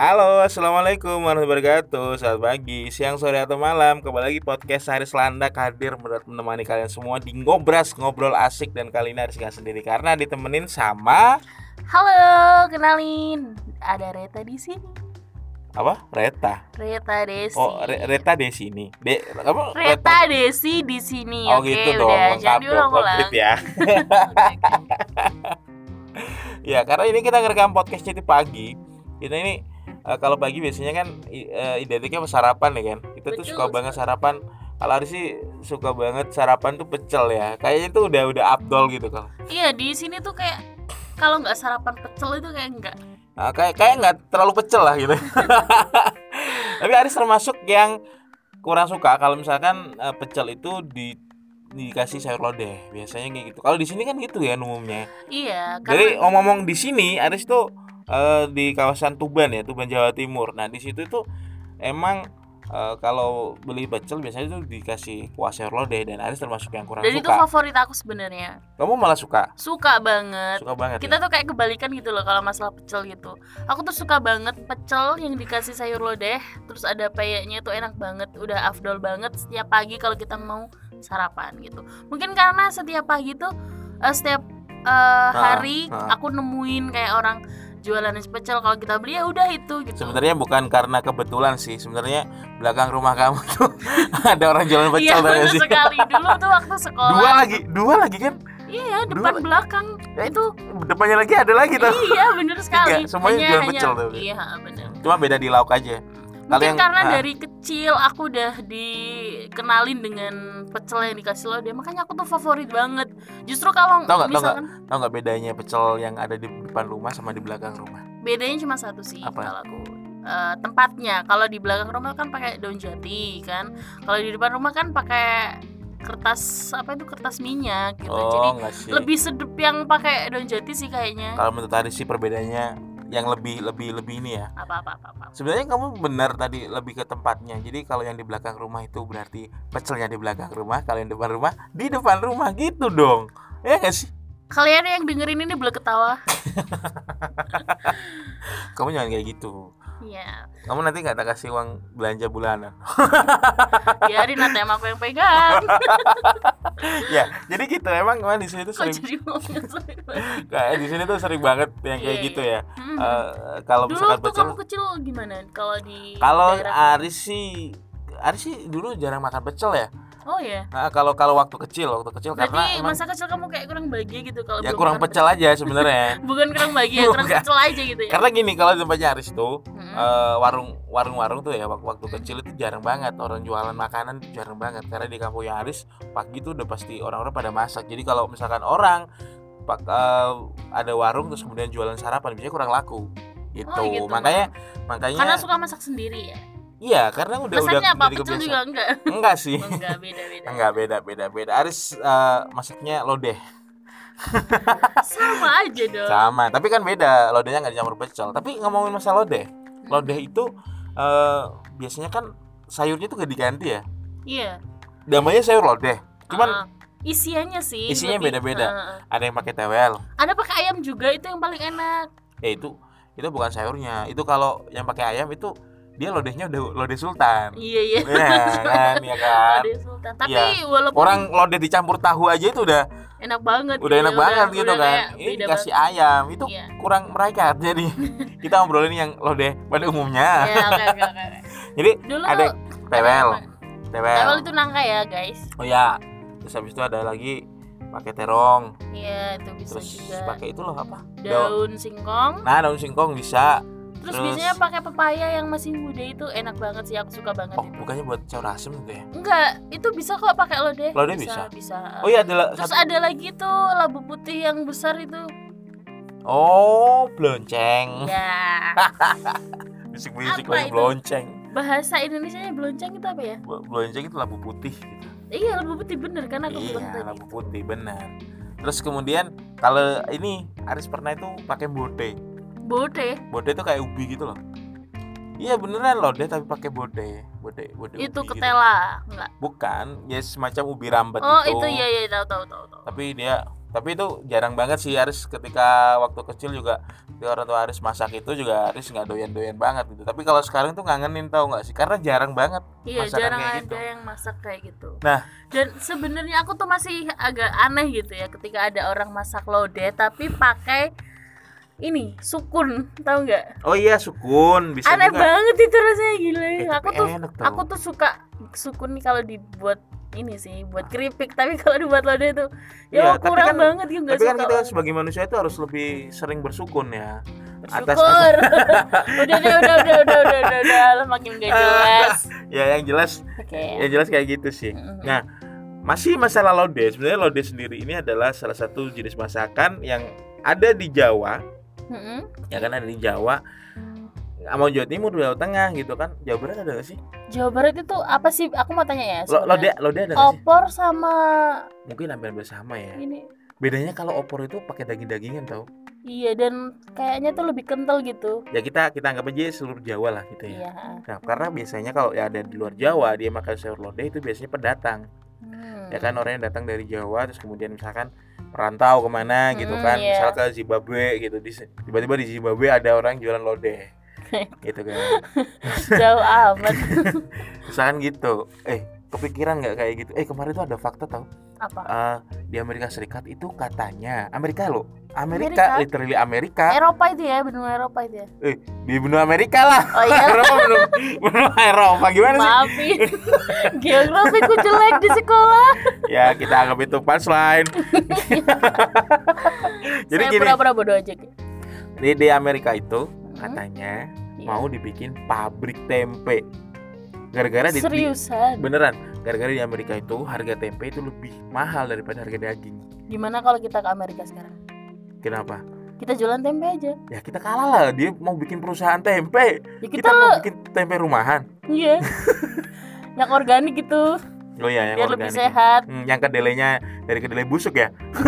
Halo, assalamualaikum warahmatullahi wabarakatuh. Selamat pagi, siang, sore atau malam. Kembali lagi podcast Haris Landak hadir menemani kalian semua di ngobras ngobrol asik dan kali ini Haris nggak sendiri karena ditemenin sama Halo, kenalin. Ada Reta di sini. apa? Reta. Reta Desi. Oh, Re- Reta di sini. De, apa? Reta Desi di sini. Oh Oke, gitu dong, udah. dong, diulang-ulang. komplit ya. Ya, karena ini kita ngerekam podcastnya di pagi. Kita ini eh, kalau pagi biasanya kan eh, identiknya sama sarapan ya kan. Kita tuh Betul suka banget sarapan. Kalau Aris sih suka banget sarapan tuh pecel ya. Kayaknya itu udah udah abdol gitu kalau. Iya, di sini tuh kayak kalau nggak sarapan pecel itu kayak enggak. Nah, kayak kayak nggak terlalu pecel lah gitu. Tapi Aris termasuk yang kurang suka kalau misalkan eh, pecel itu di dikasih sayur lodeh biasanya kayak gitu. Kalau di sini kan gitu ya umumnya. Iya, Jadi karena ngomong-ngomong di sini Aris tuh eh, di kawasan Tuban ya, Tuban Jawa Timur. Nah, di situ tuh emang eh, kalau beli pecel biasanya tuh dikasih kuah sayur lodeh dan Aris termasuk yang kurang dan itu suka. favorit aku sebenarnya. Kamu malah suka? Suka banget. Suka banget. Kita ya? tuh kayak kebalikan gitu loh kalau masalah pecel gitu. Aku tuh suka banget pecel yang dikasih sayur lodeh, terus ada peyeknya tuh enak banget, udah afdol banget setiap pagi kalau kita mau sarapan gitu. Mungkin karena setiap pagi tuh eh, setiap eh, hari ah. aku nemuin kayak orang jualan nasi pecel kalau kita beli ya udah itu gitu. Sebenarnya bukan karena kebetulan sih. Sebenarnya belakang rumah kamu tuh ada orang jualan Iya pecel bener gak sih? sekali. Dulu tuh waktu sekolah. Dua lagi, dua lagi kan? Iya depan Dua. belakang Ya, itu. Depannya lagi ada lagi tuh. Iya bener sekali. semuanya Hanya- jualan hanya- pecel tuh. Iya bener. Cuma beda di lauk aja. Mungkin yang- karena ah. dari kecil aku udah dikenalin dengan pecel yang dikasih lodeh, makanya aku tuh favorit banget. Justru kalau Tau nggak, tau misalkan Tahu nggak bedanya pecel yang ada di depan rumah sama di belakang rumah? bedanya cuma satu sih Apa? kalau aku Eh, tempatnya. Kalau di belakang rumah kan pakai daun jati kan. Kalau di depan rumah kan pakai kertas apa itu kertas minyak gitu. Jadi Oh, sih. lebih sedep yang pakai daun jati sih kayaknya. Kalau menurut Aris sih perbedaannya yang lebih lebih lebih ini ya. Apa apa apa. apa. Sebenarnya kamu benar tadi lebih ke tempatnya. Jadi kalau yang di belakang rumah itu berarti pecelnya di belakang rumah, kalau yang depan rumah di depan rumah gitu dong. Ya nggak sih? Kalian yang dengerin ini boleh ketawa. Kamu jangan kayak gitu. Iya. Kamu nanti nggak tak kasih uang belanja bulanan. Biarin nanti sama aku yang pegang. ya, jadi gitu. Emang emang di sini tuh sering kayak di sini tuh sering banget yang kayak Iya, gitu iya. ya. Hmm. Eh, kalau Dulu misalkan waktu pecel kamu kecil gimana? Kalau di Kalau Aris sih Aris sih dulu jarang makan pecel ya. Oh ya. Nah, kalau kalau waktu kecil, waktu kecil Berarti karena emang masa kecil kamu kayak kurang bahagia gitu kalau ya kurang pecel aja sebenarnya. Bukan kurang bahagia, kurang pecel aja gitu ya. karena gini, kalau di tempatnya Aris tuh Eh, warung warung-warung tuh ya waktu, waktu kecil itu jarang banget orang jualan makanan jarang banget karena di kampung yang Aris pagi tuh udah pasti orang-orang pada masak. Jadi kalau misalkan orang pak, eh, ada warung terus kemudian jualan sarapan biasanya kurang laku. Gitu. Oh, gitu. Makanya makanya Karena suka masak sendiri ya. iya karena udah Masaknya udah apa? Pecel kebiasaan. juga enggak. Enggak sih. Oh, enggak beda-beda. Enggak beda beda beda. Aris eh, masaknya lodeh Sama aja dong. sama, tapi kan beda. Lodehnya nggak dicampur pecel. Tapi ngomongin masalah lodeh, lodeh itu eh, biasanya kan sayurnya tuh gak diganti ya. Iya. Namanya sayur lodeh. Cuman Ah, isiannya sih. Isinya beda-beda. Ah. ada yang pakai tewel. Ada pakai ayam juga itu yang paling enak. Ya itu itu bukan sayurnya. Itu kalau yang pakai ayam itu dia lodehnya udah lodeh sultan. Iya iya. Ya kan, ya kan. Lodeh sultan. Tapi Iya. walaupun Orang lodeh dicampur tahu aja itu udah enak banget. udah gitu enak ya, banget gitu udah kan. Ini dikasih banget. ayam itu Iya. kurang mereka. Jadi kita ngobrolin yang lodeh pada umumnya. Ya, oke oke oke. Jadi Dulu ada tewel, tewel. Tewel itu nangka ya, guys. Oh ya. Terus habis itu ada lagi pakai terong. Iya, itu bisa Terus juga. pakai itu loh apa? Daun. Daun singkong. Nah, daun singkong bisa. Terus, terus- biasanya pakai pepaya yang masih muda itu enak banget sih, aku suka banget Oh, itu. bukannya buat sayur asem gitu ya? Enggak, itu bisa kok pakai lodeh. Lodeh bisa. bisa? bisa. Oh iya, ada Terus satu- ada lagi tuh labu putih yang besar itu. Oh, blonceng. Ya. Bisik-bisik lagi blonceng. Bahasa Indonesianya belonceng itu apa ya? Bl- Blonceng itu labu putih gitu. Iya, labu putih bener kan aku bilang Iya, tadi. labu putih benar. Terus kemudian kalau ini Aris pernah itu pakai bode. Bode. Bode itu kayak ubi gitu loh. Iya beneran loh dia tapi pakai bode, bode, bode. Itu ubi gitu. ketela, enggak. Bukan, ya semacam ubi rambat Oh, itu. itu iya iya tahu tahu tahu tahu. Tapi dia tapi itu jarang banget sih Aris ketika waktu kecil juga orang tua Aris masak itu juga Aris nggak doyan-doyan banget gitu tapi kalau sekarang tuh ngangenin tau nggak sih karena jarang banget Iya jarang kayak ada gitu. yang masak kayak gitu. Nah. dan sebenarnya aku tuh masih agak aneh gitu ya ketika ada orang masak lodeh tapi pakai ini sukun tahu nggak? Oh iya sukun bisa aneh juga. banget itu rasanya gila. Eh, aku tuh enak, tau. aku tuh suka sukun nih kalau dibuat ini sih buat keripik. Tapi kalau dibuat lada itu ya, ya kurang kan, banget ya nggak tapi kan kita lagi. sebagai manusia itu harus lebih sering bersukun ya bersyukur. udah, udah deh udah udah udah udah udah udah makin gak jelas. Ya yang jelas okay. yang jelas kayak gitu sih. Nah masih masalah lodeh sebenarnya lodeh sendiri ini adalah salah satu jenis masakan yang ada di Jawa Mm-mm. ya kan ada di Jawa mau Jawa Timur Jawa Tengah gitu kan Jawa Barat ada gak sih Jawa Barat itu apa sih? Aku mau tanya ya. Lo, lodeh sebenarnya. lodeh ada gak sih Opor sama mungkin hampir sama ya ini. bedanya kalau opor itu pakai daging-dagingan tau Iya dan kayaknya tuh lebih kental gitu. ya kita kita anggap aja seluruh Jawa lah gitu ya Iya. nah karena biasanya kalau ya ada di luar Jawa dia makan sayur lodeh itu biasanya pendatang Hmm. ya kan orang yang datang dari Jawa terus kemudian misalkan merantau ke mana gitu Hmm, kan. iya. misal ke Zimbabwe gitu tiba-tiba di Zimbabwe ada orang jualan lodeh. Gitu kan. Jauh amat. misalkan gitu. Eh kepikiran nggak kayak gitu? Eh kemarin tuh ada fakta tau Apa? Eh, di Amerika Serikat itu katanya Amerika loh Amerika? Amerika, literally Amerika Eropa itu ya, benua Eropa itu ya. eh di benua Amerika lah Oh iya. Eropa benua, benua Eropa gimana sih Maafin. Geografiku jelek di sekolah. ya kita anggap itu punchline jadi Saya gini pura-pura bodoh aja. Di, di Amerika itu Hmm. katanya Iya. mau dibikin pabrik tempe gara-gara di, Seriusan. beneran gara-gara di Amerika itu harga tempe itu lebih mahal daripada harga daging Gimana kalau kita ke Amerika sekarang? kenapa Kita jualan tempe aja. ya kita kalah lah dia mau bikin perusahaan tempe Ya kita, kita, mau bikin tempe rumahan iya. yang organik gitu, oh iya yang biar lebih organik sehat. Hmm, yang kedelainya dari kedelai busuk ya?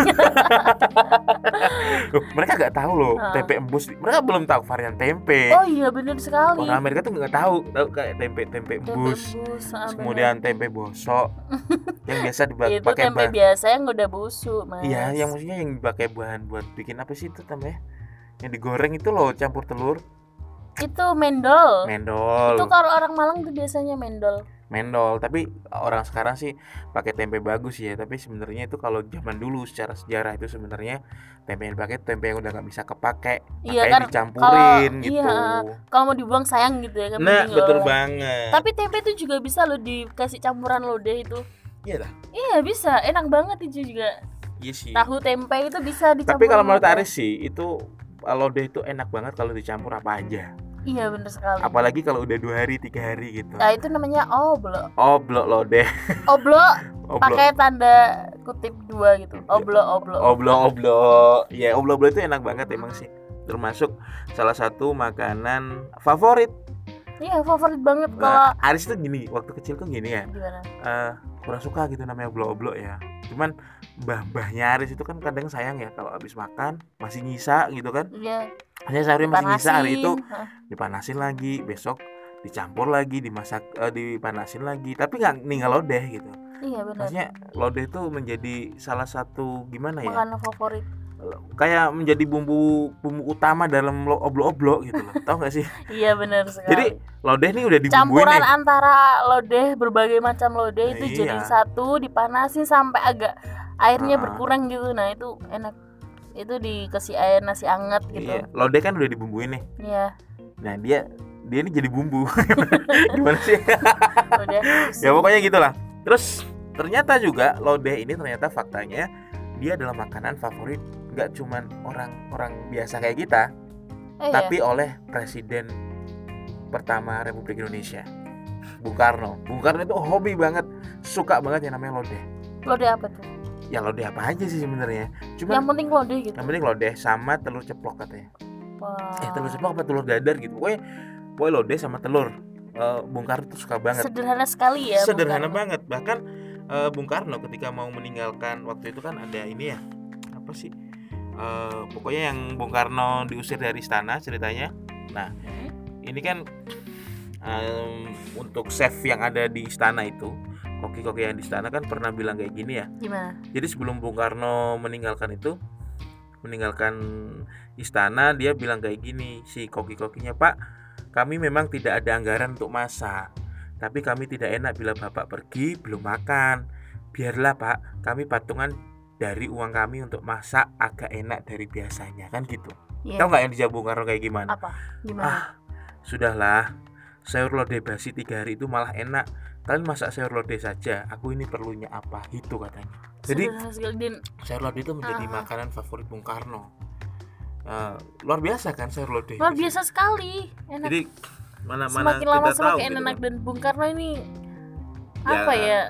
Loh, mereka nggak tahu loh Ah. tempe embus mereka belum tahu varian tempe. Oh iya bener sekali. orang Amerika tuh nggak tahu tahu kayak tempe tempe Tempe embus. bus, ah, bener. kemudian tempe bosok yang biasa itu dipakai tempe bahan biasa yang udah busuk mas. Iya yang maksudnya yang dipakai bahan buat bikin apa sih itu namanya yang digoreng itu loh campur telur. Itu mendol. Mendol. Itu kalau orang Malang tuh biasanya mendol mendol. Tapi orang sekarang sih pakai tempe bagus ya. Tapi sebenarnya itu kalau zaman dulu secara sejarah itu sebenarnya tempe yang dipakai tempe yang udah nggak bisa kepake. Iya kan dicampurin kalau- gitu. iya, kalau mau dibuang sayang gitu ya kan nah betul diolah. banget. Tapi tempe itu juga bisa loh dikasih campuran lodeh itu. Iya lah iya bisa. Enak banget itu juga. Iya sih. Tahu tempe itu bisa dicampur tapi kalau menurut. Aris sih itu lodeh itu enak banget kalau dicampur apa aja iya bener sekali. Apalagi kalau udah dua hari tiga hari gitu. Nah itu namanya oblo oblok lodeh oblo oblok. Pakai tanda kutip dua gitu. Oblo oblo oblok. Oblok ya oblok oblok itu enak banget emang sih. Termasuk salah satu makanan favorit. Iya favorit banget kalau Nah, Aris tuh gini waktu kecil tuh gini ya. Gimana? Eh, kurang suka gitu namanya oblok-oblok ya. Cuman mbah-mbahnya Aris itu kan kadang sayang ya kalau habis makan masih nyisa gitu kan. Iya. Hanya sehari masih nyisa hari itu dipanasin. Lagi besok dicampur lagi dimasak eh, dipanasin lagi. Tapi nggak ninggal lodeh gitu. Iya benar. Maksudnya lodeh itu menjadi salah satu gimana ya? Makanan favorit kayak menjadi bumbu bumbu utama dalam lo- oblok-oblok gitu loh. Tau gak sih? Iya benar sekali. Jadi lodeh nih udah dibumbuin campuran nih antara lodeh berbagai macam lodeh itu Iya. jadi satu dipanasin sampai agak airnya Ah. berkurang gitu. Nah itu enak. Itu dikasih air nasi anget gitu. Iya lodeh kan udah dibumbuin nih. Iya. Nah dia dia ini jadi bumbu. Gimana sih? Lodeh ya pokoknya gitulah. Terus ternyata juga lodeh ini ternyata faktanya dia adalah makanan favorit nggak cuman orang-orang biasa kayak kita eh, tapi oleh presiden pertama Republik Indonesia Bung Karno. Bung Karno itu hobi banget suka banget yang namanya lodeh. Iya. lodeh apa tuh? Ya lodeh apa aja sih sebenarnya. Yang cuman penting lodeh gitu. yang penting lodeh sama telur ceplok katanya. Wah. eh telur ceplok apa telur dadar gitu. Pokoknya pokoknya lodeh sama telur. Eh, Bung Karno tuh suka banget. Sederhana sekali ya sederhana banget. Bahkan eh, Bung Karno ketika mau meninggalkan waktu itu kan ada ini ya apa sih Eh, pokoknya yang Bung Karno diusir dari istana ceritanya nah Hmm. ini kan em, untuk chef yang ada di istana itu koki-koki yang di istana kan pernah bilang kayak gini ya Gimana? jadi sebelum Bung Karno meninggalkan itu meninggalkan istana dia bilang kayak gini si koki-kokinya Pak kami memang tidak ada anggaran untuk masak tapi kami tidak enak bila bapak pergi belum makan biarlah Pak kami patungan dari uang kami untuk masak agak enak dari biasanya kan gitu Iya. tahu nggak yang Bung Karno kayak gimana Apa? Gimana? ah sudahlah sayur lodeh basi tiga hari itu malah enak kalian masak sayur lodeh saja aku ini perlunya apa gitu katanya jadi sayur lodeh itu menjadi Ah. makanan favorit Bung Karno Eh, luar biasa kan sayur lodeh luar biasa sekali. Enak. jadi mana mana semakin lama kita tahu semakin gitu enak kan. dan Bung Karno ini Ya, apa ya?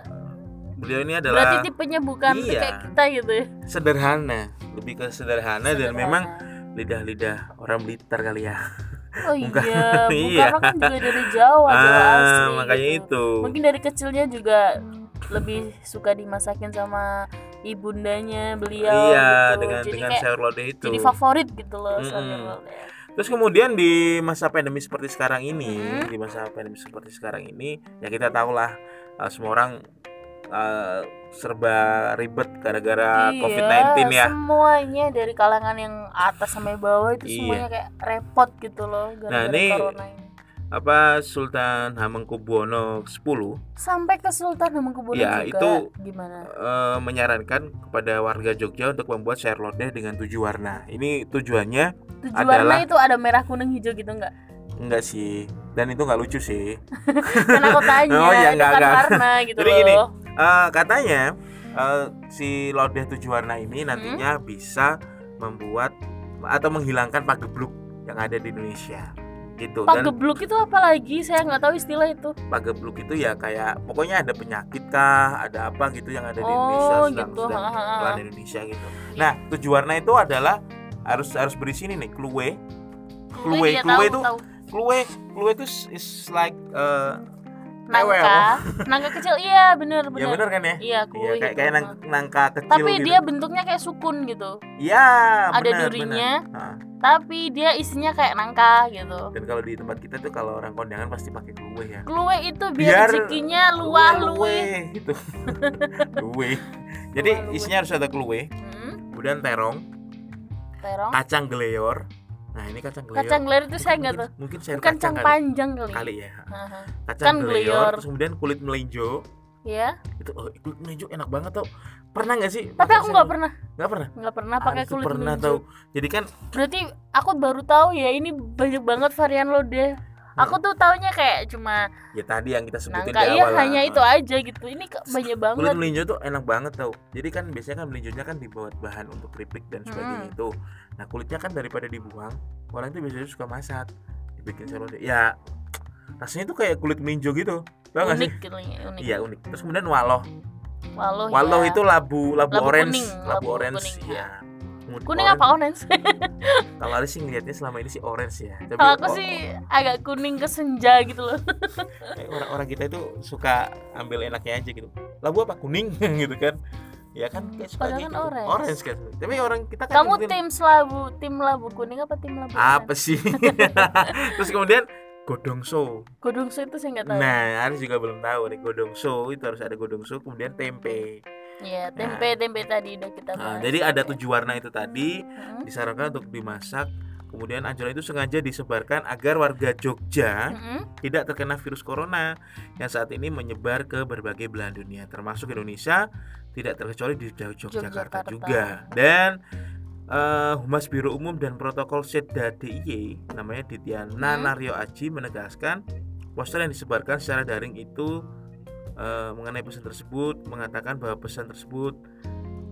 Beliau ini Berarti adalah tipenya bukan Iya. kayak kita gitu. ya. sederhana lebih ke sederhana, dan memang lidah-lidah orang Blitar kali ya Oh iya, Bung iya. Kan juga dari Jawa, Jawa ah asli. makanya gitu. itu Mungkin dari kecilnya juga lebih suka dimasakin sama ibundanya beliau iya gitu. dengan jadi dengan kayak sayur lodeh itu jadi favorit gitu loh Mm-mm. sayur lodeh. Terus kemudian di masa pandemi seperti sekarang ini, Hmm. di masa pandemi seperti sekarang ini, ya kita tahu lah uh, semua orang uh, serba ribet gara-gara Iya, COVID-19 ya. Semuanya dari kalangan yang atas sampai bawah itu Iya. semuanya kayak repot gitu loh gara-gara Nah, ini- corona ini. Apa Sultan Hamengkubuwono X Sampai ke Sultan Hamengkubuwono Ya, juga itu- gimana? uh, menyarankan kepada warga Jogja untuk membuat lodeh dengan tujuh warna. Ini tujuannya Tujuh adalah- warna itu ada merah, kuning, hijau gitu enggak? enggak sih, dan itu nggak lucu sih. Kan aku tanya, Oh, itu enggak, kan enggak. warna gitu Jadi loh. gini, Uh, katanya uh, si lodeh tujuh warna ini nantinya bisa membuat atau menghilangkan pagebluk yang ada di Indonesia gitu Pak dan gebluk itu apa lagi? Saya nggak tahu istilah itu. pagebluk itu ya kayak pokoknya ada penyakit kah ada apa gitu yang ada di Indonesia Oh, sedang gitu. sedang Ha, ha, ha. melanda Indonesia gitu nah tujuh warna itu adalah harus harus berisi ini nih clue Kluwe, iya, kluwe tahu, itu tahu. clue clue itu is like uh, nangka, nangka kecil. Iya, bener ya bener. bener kan ya Iya, Iya, kluwe kayak gitu. kayak nang- nangka kecil Tapi gitu. dia bentuknya kayak sukun gitu. Iya, Ada benar, durinya, benar. Nah, tapi dia isinya kayak nangka gitu. dan kalau di tempat kita tuh kalau orang kondangan pasti pakai kluwe ya. Kluwe itu biar, Biar rezekinya luah luwe. gitu. kluwe. Jadi Luwe-luwe. isinya harus ada kluwe, Hmm, kemudian terong, terong. kacang geleor. Nah, ini kacang geleor. Kacang geler itu saya nggak tahu. mungkin sayur Bukan kacang cang kali. panjang kali. kali ya. Haha. Kacang Kan terus kemudian kulit melinjo. Ya, Itu oh, kulit melinjo enak banget tau. Pernah nggak sih? tapi aku nggak pernah, nggak pernah. nggak pernah pakai kulit pernah melinjo. tahu. Jadi kan Berarti aku baru tahu ya ini banyak banget varian lodeh. Aku tuh taunya kayak cuma ya tadi yang kita sebutin nangka di iya awal lah. hanya itu aja gitu. Ini banyak banget. kulit melinjo tuh enak banget tau jadi kan biasanya kan melinjonya kan dibuat bahan untuk keripik dan sebagainya Hmm. itu nah kulitnya kan daripada dibuang orang itu biasanya suka masak dibikin lodeh ya rasanya tuh kayak kulit melinjo gitu. Tau gak sih? unik gitu ya, unik. iya unik. Terus kemudian waloh. Walau waloh ya. itu labu labu, Labu orange. kuning, labu, labu orange kuning, ya Kuning kuning orange. apa orange? kalau Aris sih ngeliatnya selama ini sih orange ya. Tapi Kalau aku oh, sih agak kuning ke senja gitu loh. orang-orang kita itu suka ambil enaknya aja gitu. Labu apa? Kuning gitu kan ya kan kayak suka kan orange. orange kan tapi orang kita kan Kamu tim labu, tim labu kuning apa tim labu apa sih terus kemudian godongso Godongso itu saya nggak tahu. nah Aris juga belum tahu nih godongso itu harus ada godongso kemudian tempe Iya, tempe tempe tadi udah kita nah, bahas. jadi ada tujuh warna itu tadi Hmm. disarankan untuk dimasak kemudian anjuran itu sengaja disebarkan agar warga Jogja Mm-mm. tidak terkena virus corona yang saat ini menyebar ke berbagai belahan dunia termasuk Indonesia tidak terkecuali di Yogyakarta Yogyakarta. juga dan eh, Humas Biro Umum dan Protokol Setda DIY namanya Dityana Hmm. Naryo Aji menegaskan poster yang disebarkan secara daring itu eh, mengenai pesan tersebut mengatakan bahwa pesan tersebut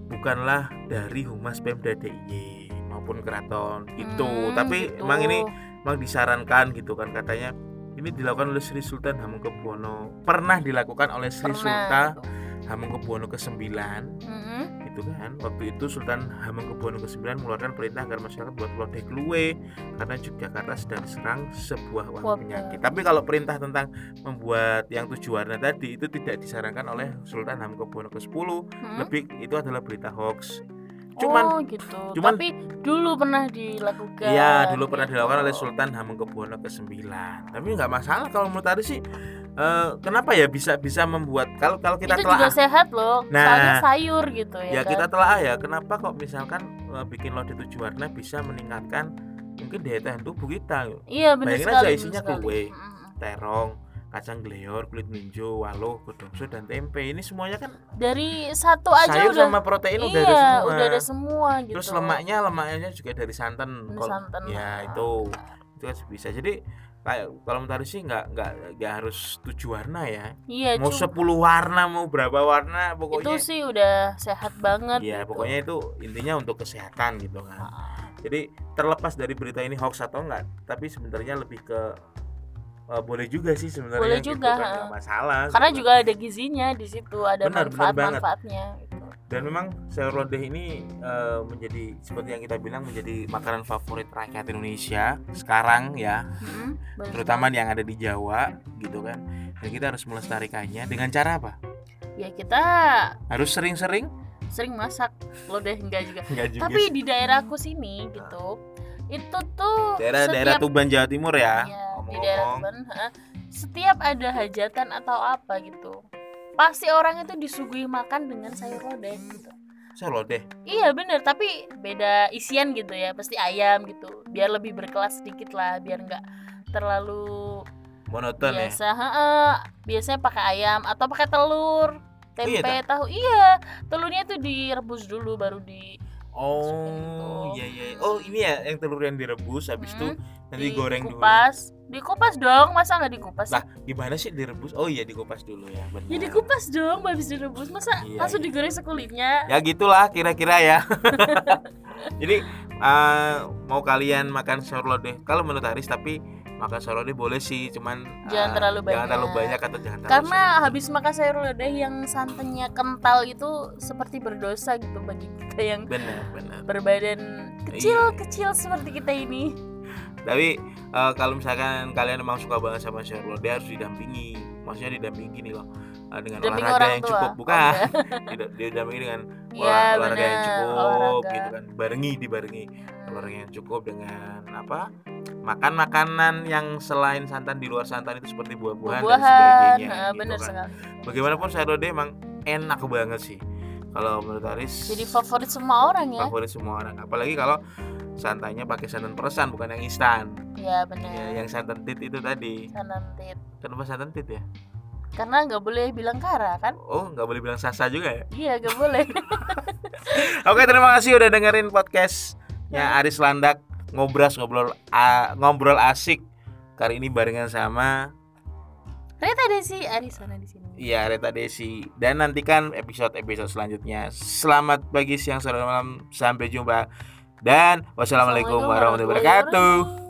bukanlah dari Humas Pemda DIY maupun keraton itu Hmm, tapi gitu. emang ini memang disarankan gitu kan katanya ini dilakukan oleh Sri Sultan Hamengkubuwono pernah dilakukan oleh Sri Pernah, Sultan gitu. Hamengkubuwono ke-9 Mm-mm. itu kan waktu itu Sultan Hamengkubuwono ke-9 mengeluarkan perintah agar masyarakat buat lodeh kluwe karena Yogyakarta sedang diserang sebuah wabah penyakit tapi kalau perintah tentang membuat yang tujuh warna tadi itu tidak disarankan oleh Sultan Hamengkubuwono ke-10 Mm-mm. lebih itu adalah berita hoax cuman oh gitu. cuman- Tapi dulu pernah dilakukan. Iya dulu pernah dilakukan oleh Sultan Hamengkubuwono ke-9 Tapi nggak masalah kalau menurut Ari sih eh, kenapa ya bisa bisa membuat kalau kalau kita itu telah juga sehat loh Nah, soalnya sayur gitu ya, ya kan? kita telah ya kenapa kok misalkan eh, bikin lodeh tujuh warna bisa meningkatkan mungkin daya tahan tubuh kita? Iya benar Bayangin sekali aja isinya kue. Terong kacang gleor kulit minjo waluh godongso dan tempe. Ini semuanya kan dari satu aja sayur udah sama protein iya udah ada semua. udah ada semua gitu. Terus lemaknya lemaknya juga dari santan. Dari santan. ya itu. Itu kan bisa. Jadi kalau menurut sih nggak nggak nggak harus tujuh warna ya iya mau sepuluh warna mau berapa warna itu pokoknya sih udah sehat banget ya gitu. pokoknya itu intinya untuk kesehatan gitu kan Ah, jadi terlepas dari berita ini hoax atau enggak tapi sebenarnya lebih ke eh, boleh juga sih sebenarnya Boleh gitu juga, kan, ha. nggak masalah karena sebenarnya. juga ada gizinya di situ ada Benar, benar manfaat banget. manfaatnya gitu. Dan memang sayur lodeh ini eh, menjadi seperti yang kita bilang menjadi makanan favorit rakyat Indonesia sekarang ya. Benar terutama yang ada di Jawa gitu kan. Dan kita harus melestarikannya dengan cara apa? Ya kita harus sering-sering? sering masak lo deh enggak juga. Enggak juga tapi di daerahku sini gitu itu tuh daerah-daerah setiap Tuban Jawa Timur ya? Ya, di daerah Tuban ha, setiap ada hajatan atau apa gitu pasti orang itu disuguhi makan dengan sayur lodeh gitu. Sayur lodeh? Iya bener, tapi beda isian gitu ya Pasti ayam gitu Biar lebih berkelas sedikit lah Biar nggak terlalu monoton ya? biasa Heeh, Biasanya pakai ayam Atau pakai telur Tempe, Iya, tahu Iya, telurnya tuh direbus dulu Baru di Oh, gitu. iya iya. Oh, ini ya yang telur yang direbus habis itu Hmm, nanti digoreng dulu. dikupas Dikupas dong, masa nggak dikupas Lah, gimana sih direbus? Oh iya, dikupas dulu ya, benar. Ya dikupas dong, habis direbus Masa Iya, langsung iya. digoreng sekulitnya Ya gitulah kira-kira ya. Jadi eh, mau kalian makan sayur lodeh, kalau menurut Haris tapi makan sayur lodeh boleh sih, cuman Jangan eh, terlalu Jangan terlalu banyak. banyak atau jangan terlalu Karena habis makan sayur lodeh yang santannya kental itu seperti berdosa gitu bagi kita yang benar benar. berbadan Iya. kecil-kecil seperti kita ini. Tapi eh, kalau misalkan kalian memang suka banget sama sayur lodeh harus didampingi. Maksudnya didampingi gini loh. eh, dengan olahraga orang yang tua. cukup Oh, bukan. Tidak- didampingi dengan Iya, olah- olahraga yang benar, cukup olahraga. gitu kan barengi dibarengi olahraga yang cukup dengan apa makan makanan yang selain santan di luar santan itu seperti buah-buahan dan Buah-buahan, sebagainya nah, gitu bener kan. sekali. bagaimanapun sayur emang enak banget sih kalau menurut Aris Jadi favorit semua orang ya. favorit semua orang apalagi kalau santannya pakai santan peresan bukan yang instan Ya benar. ya, yang santan tit itu tadi Sanantit. kenapa santan tit ya Karena nggak boleh bilang kara kan? oh nggak boleh bilang sasa juga ya Iya nggak boleh. Oke terima kasih udah dengerin podcastnya Aris Landak ngobras ngobrol a- ngobrol asik kali ini barengan sama Reta Desi Arisana di sini. ya Reta Desi dan nantikan episode episode selanjutnya. Selamat pagi siang sore malam sampai jumpa dan wassalamualaikum warahmatullahi wabarakatuh.